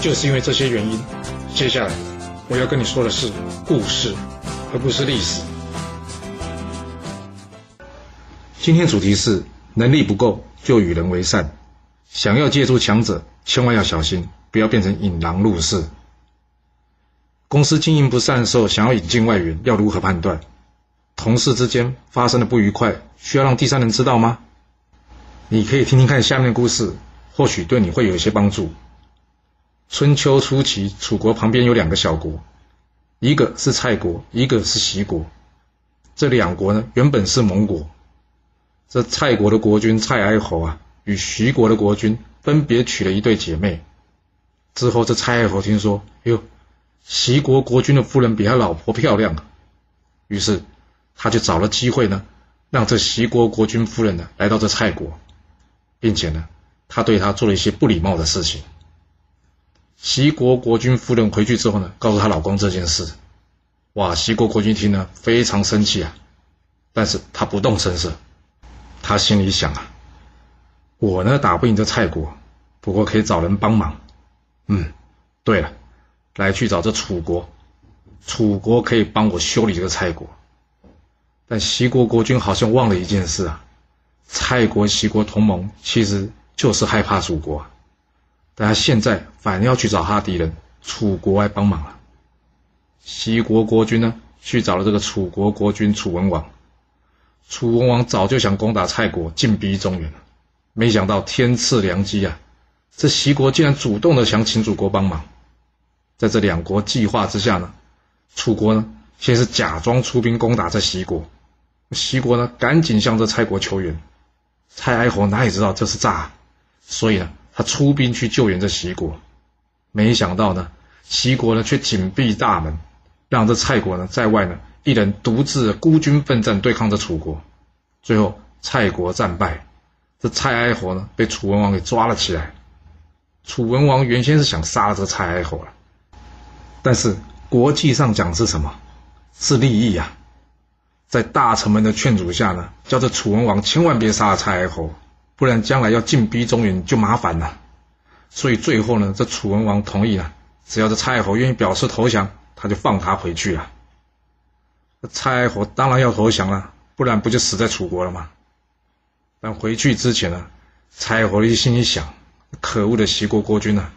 就是因为这些原因，接下来我要跟你说的是故事，而不是历史。今天主题是能力不够就与人为善，想要借助强者，千万要小心，不要变成引狼入室。公司经营不善的时候，想要引进外援，要如何判断？同事之间发生的不愉快，需要让第三人知道吗？你可以听听看下面的故事，或许对你会有一些帮助。春秋初期，楚国旁边有两个小国，一个是蔡国，一个是齐国。这两国呢，原本是盟国。这蔡国的国君蔡哀侯啊，与徐国的国君分别娶了一对姐妹。之后，这蔡哀侯听说，哟，齐国国君的夫人比他老婆漂亮啊，于是他就找了机会呢，让这齐国国君夫人呢来到这蔡国，并且呢，他对他做了一些不礼貌的事情。齐国国君夫人回去之后呢，告诉她老公这件事。哇，齐国国君听了非常生气啊，但是他不动声色。他心里想啊，我呢打不赢这蔡国，不过可以找人帮忙。嗯，对了，来去找这楚国，楚国可以帮我修理这个蔡国。但齐国国君好像忘了一件事啊，蔡国齐国同盟其实就是害怕楚国。但他现在反而要去找他的敌人楚国来帮忙了。西国国君呢，去找了这个楚国国君楚文王。楚文王早就想攻打蔡国，进逼中原了，没想到天赐良机啊！这齐国竟然主动的想请楚国帮忙。在这两国计划之下呢，楚国呢先是假装出兵攻打这西国，西国呢赶紧向这蔡国求援。蔡哀侯哪里知道这是诈，所以呢。他出兵去救援这齐国，没想到呢，齐国呢却紧闭大门，让这蔡国呢在外呢一人独自孤军奋战对抗着楚国。最后蔡国战败，这蔡哀侯呢被楚文王给抓了起来。楚文王原先是想杀了这蔡哀侯了，但是国际上讲是什么？是利益啊！在大臣们的劝阻下呢，叫这楚文王千万别杀了蔡哀侯。不然将来要进逼中原就麻烦了，所以最后呢，这楚文王同意了，只要这蔡侯愿意表示投降，他就放他回去了。蔡侯当然要投降了，不然不就死在楚国了吗？但回去之前呢，蔡侯一心里想：可恶的齐国国君呢，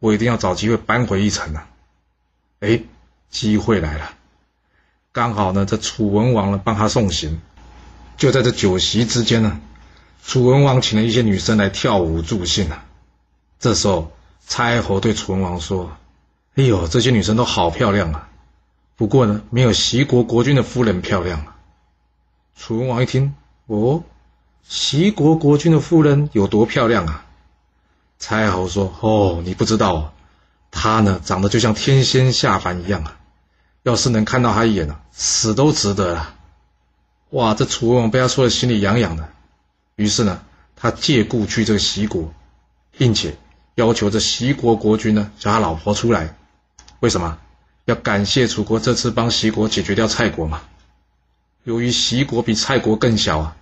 我一定要找机会扳回一城啊！哎，机会来了，刚好呢，这楚文王呢帮他送行，就在这酒席之间呢。楚文王请了一些女生来跳舞助兴啊。这时候，蔡侯对楚文王说：“哎呦，这些女生都好漂亮啊！不过呢，没有齐国国君的夫人漂亮啊。”楚文王一听，哦，齐国国君的夫人有多漂亮啊？蔡侯说：“哦，你不知道啊，她呢，长得就像天仙下凡一样啊！要是能看到她一眼呢，死都值得了。”哇，这楚文王被他说的心里痒痒的。于是呢，他借故去这个齐国，并且要求这齐国国君呢叫他老婆出来。为什么？要感谢楚国这次帮齐国解决掉蔡国嘛。由于齐国比蔡国更小啊，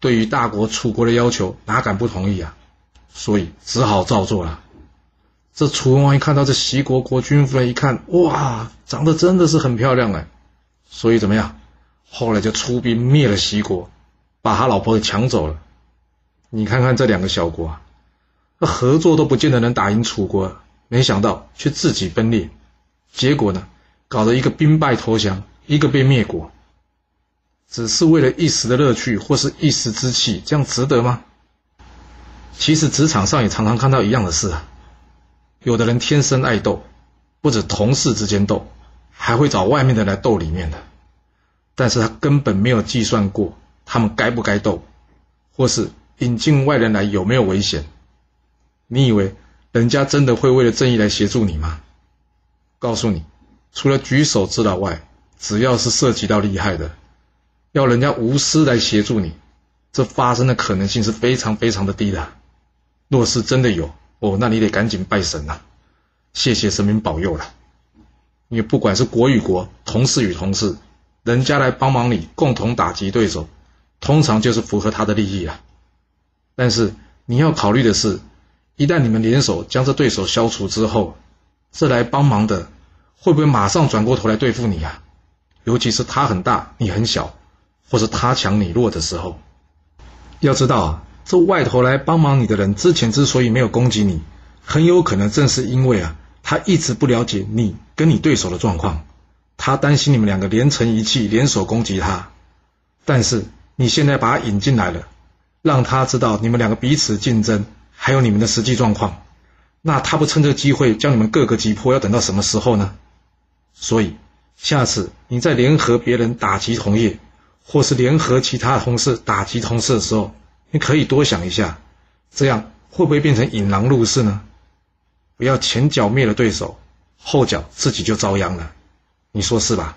对于大国楚国的要求哪敢不同意啊？所以只好照做了。这楚文王一看到这齐国国君夫人，一看哇，长得真的是很漂亮哎，所以怎么样？后来就出兵灭了齐国。把他老婆给抢走了，你看看这两个小国啊，那合作都不见得能打赢楚国，没想到却自己分裂，结果呢，搞得一个兵败投降，一个被灭国，只是为了一时的乐趣或是一时之气，这样值得吗？其实职场上也常常看到一样的事啊，有的人天生爱斗，不止同事之间斗，还会找外面的来斗里面的，但是他根本没有计算过。他们该不该斗，或是引进外人来有没有危险？你以为人家真的会为了正义来协助你吗？告诉你，除了举手之劳外，只要是涉及到厉害的，要人家无私来协助你，这发生的可能性是非常非常的低的。若是真的有哦，那你得赶紧拜神呐，谢谢神明保佑了。因为不管是国与国、同事与同事，人家来帮忙你共同打击对手，通常就是符合他的利益啊。但是你要考虑的是，一旦你们联手将这对手消除之后，这来帮忙的会不会马上转过头来对付你啊？尤其是他很大，你很小，或是他强你弱的时候。要知道啊，这外头来帮忙你的人之前之所以没有攻击你，很有可能正是因为啊。他一直不了解你跟你对手的状况，他担心你们两个连成一气，联手攻击他。但是你现在把他引进来了，让他知道你们两个彼此竞争，还有你们的实际状况，那他不趁这个机会将你们各个击破，要等到什么时候呢？所以下次你在联合别人打击同业，或是联合其他同事打击同事的时候，你可以多想一下，这样会不会变成引狼入室呢？不要前脚灭了对手，后脚自己就遭殃了，你说是吧？